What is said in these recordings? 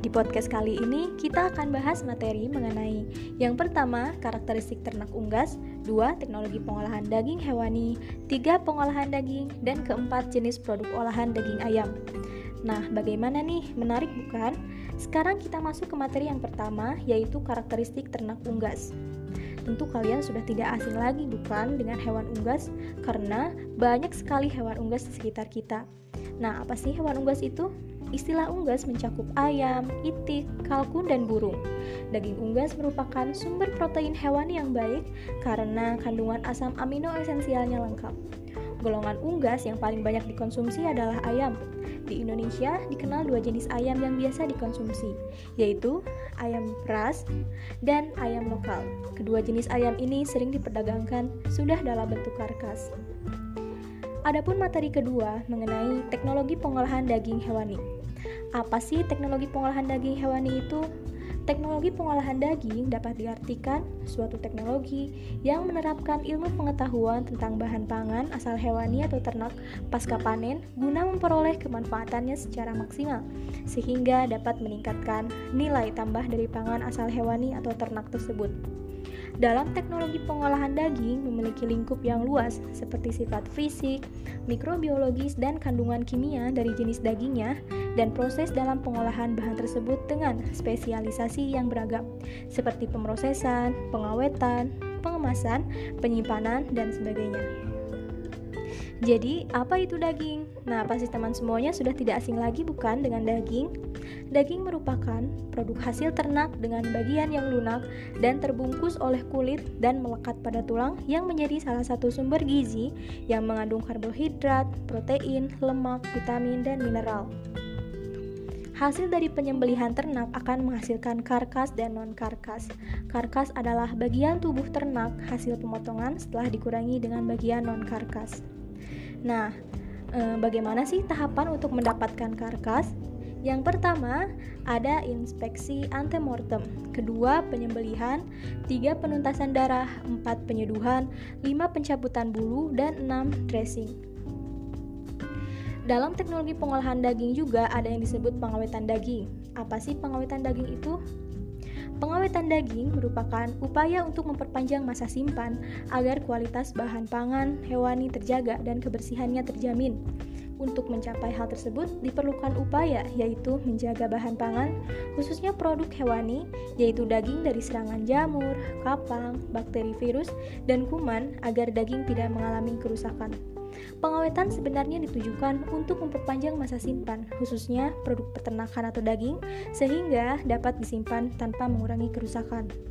Di podcast kali ini kita akan bahas materi mengenai yang pertama, karakteristik ternak unggas, dua, teknologi pengolahan daging hewani, tiga, pengolahan daging, dan keempat, jenis produk olahan daging ayam. Nah, bagaimana nih? Menarik bukan? Sekarang kita masuk ke materi yang pertama, yaitu karakteristik ternak unggas. Tentu kalian sudah tidak asing lagi bukan dengan hewan unggas karena banyak sekali hewan unggas di sekitar kita. Nah, apa sih hewan unggas itu? Istilah unggas mencakup ayam, itik, kalkun, dan burung. Daging unggas merupakan sumber protein hewan yang baik karena kandungan asam amino esensialnya lengkap. Golongan unggas yang paling banyak dikonsumsi adalah ayam. Di Indonesia dikenal dua jenis ayam yang biasa dikonsumsi, yaitu ayam ras dan ayam lokal. Kedua jenis ayam ini sering diperdagangkan sudah dalam bentuk karkas. Adapun materi kedua mengenai teknologi pengolahan daging hewani. Apa sih teknologi pengolahan daging hewani itu? Teknologi pengolahan daging dapat diartikan suatu teknologi yang menerapkan ilmu pengetahuan tentang bahan pangan asal hewani atau ternak pasca panen guna memperoleh kemanfaatannya secara maksimal, sehingga dapat meningkatkan nilai tambah dari pangan asal hewani atau ternak tersebut. Dalam teknologi pengolahan daging memiliki lingkup yang luas seperti sifat fisik, mikrobiologis, dan kandungan kimia dari jenis dagingnya dan proses dalam pengolahan bahan tersebut dengan spesialisasi yang beragam seperti pemrosesan, pengawetan, pengemasan, penyimpanan, dan sebagainya. Jadi, apa itu daging? Nah, pasti teman semuanya sudah tidak asing lagi bukan dengan daging? Daging merupakan produk hasil ternak dengan bagian yang lunak dan terbungkus oleh kulit dan melekat pada tulang yang menjadi salah satu sumber gizi yang mengandung karbohidrat, protein, lemak, vitamin, dan mineral. Hasil dari penyembelihan ternak akan menghasilkan karkas dan non-karkas. Karkas adalah bagian tubuh ternak hasil pemotongan setelah dikurangi dengan bagian non-karkas. Nah, eh, bagaimana sih tahapan untuk mendapatkan karkas? Yang pertama, ada inspeksi antemortem. Kedua, penyembelihan. Tiga, penuntasan darah. Empat, penyeduhan. Lima, pencabutan bulu. Dan enam, dressing. Dalam teknologi pengolahan daging juga ada yang disebut pengawetan daging. Apa sih pengawetan daging itu? Pengawetan daging merupakan upaya untuk memperpanjang masa simpan agar kualitas bahan pangan hewani terjaga dan kebersihannya terjamin. Untuk mencapai hal tersebut diperlukan upaya yaitu menjaga bahan pangan khususnya produk hewani yaitu daging dari serangan jamur, kapang, bakteri virus, dan kuman agar daging tidak mengalami kerusakan. Pengawetan sebenarnya ditujukan untuk memperpanjang masa simpan, khususnya produk peternakan atau daging, sehingga dapat disimpan tanpa mengurangi kerusakan.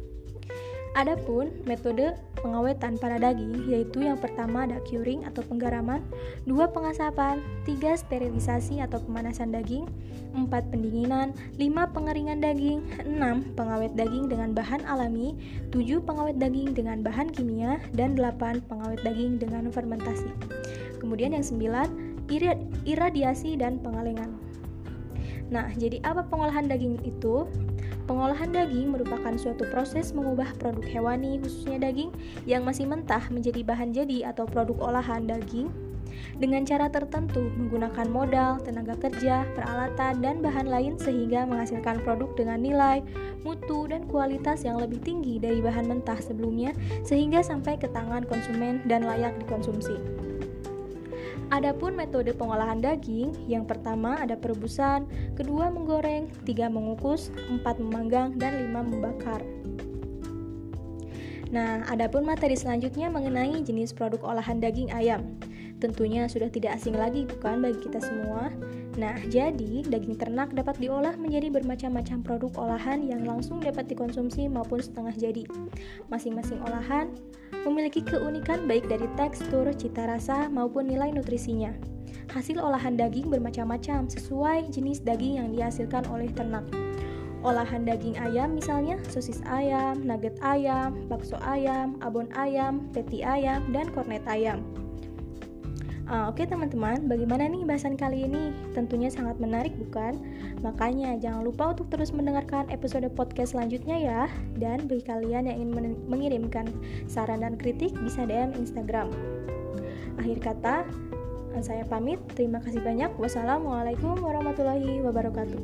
Adapun metode pengawetan pada daging yaitu yang pertama ada curing atau penggaraman, dua pengasapan, tiga sterilisasi atau pemanasan daging, empat pendinginan, lima pengeringan daging, enam pengawet daging dengan bahan alami, tujuh pengawet daging dengan bahan kimia, dan delapan pengawet daging dengan fermentasi. Kemudian yang sembilan iradiasi dan pengalengan. Nah, jadi apa pengolahan daging itu? Pengolahan daging merupakan suatu proses mengubah produk hewani, khususnya daging, yang masih mentah menjadi bahan jadi atau produk olahan daging dengan cara tertentu menggunakan modal, tenaga kerja, peralatan, dan bahan lain sehingga menghasilkan produk dengan nilai, mutu, dan kualitas yang lebih tinggi dari bahan mentah sebelumnya sehingga sampai ke tangan konsumen dan layak dikonsumsi. Adapun metode pengolahan daging, yang pertama ada perebusan, kedua menggoreng, tiga mengukus, empat memanggang, dan lima membakar. Nah, adapun materi selanjutnya mengenai jenis produk olahan daging ayam. Tentunya sudah tidak asing lagi bukan bagi kita semua. Nah, jadi daging ternak dapat diolah menjadi bermacam-macam produk olahan yang langsung dapat dikonsumsi maupun setengah jadi. Masing-masing olahan memiliki keunikan baik dari tekstur, cita rasa, maupun nilai nutrisinya. Hasil olahan daging bermacam-macam sesuai jenis daging yang dihasilkan oleh ternak. Olahan daging ayam misalnya sosis ayam, nugget ayam, bakso ayam, abon ayam, patty ayam, dan kornet ayam. Uh, Oke okay, teman-teman, bagaimana nih bahasan kali ini? Tentunya sangat menarik bukan? Makanya jangan lupa untuk terus mendengarkan episode podcast selanjutnya ya. Dan bagi kalian yang ingin mengirimkan saran dan kritik bisa DM Instagram. Akhir kata, saya pamit. Terima kasih banyak. Wassalamualaikum warahmatullahi wabarakatuh.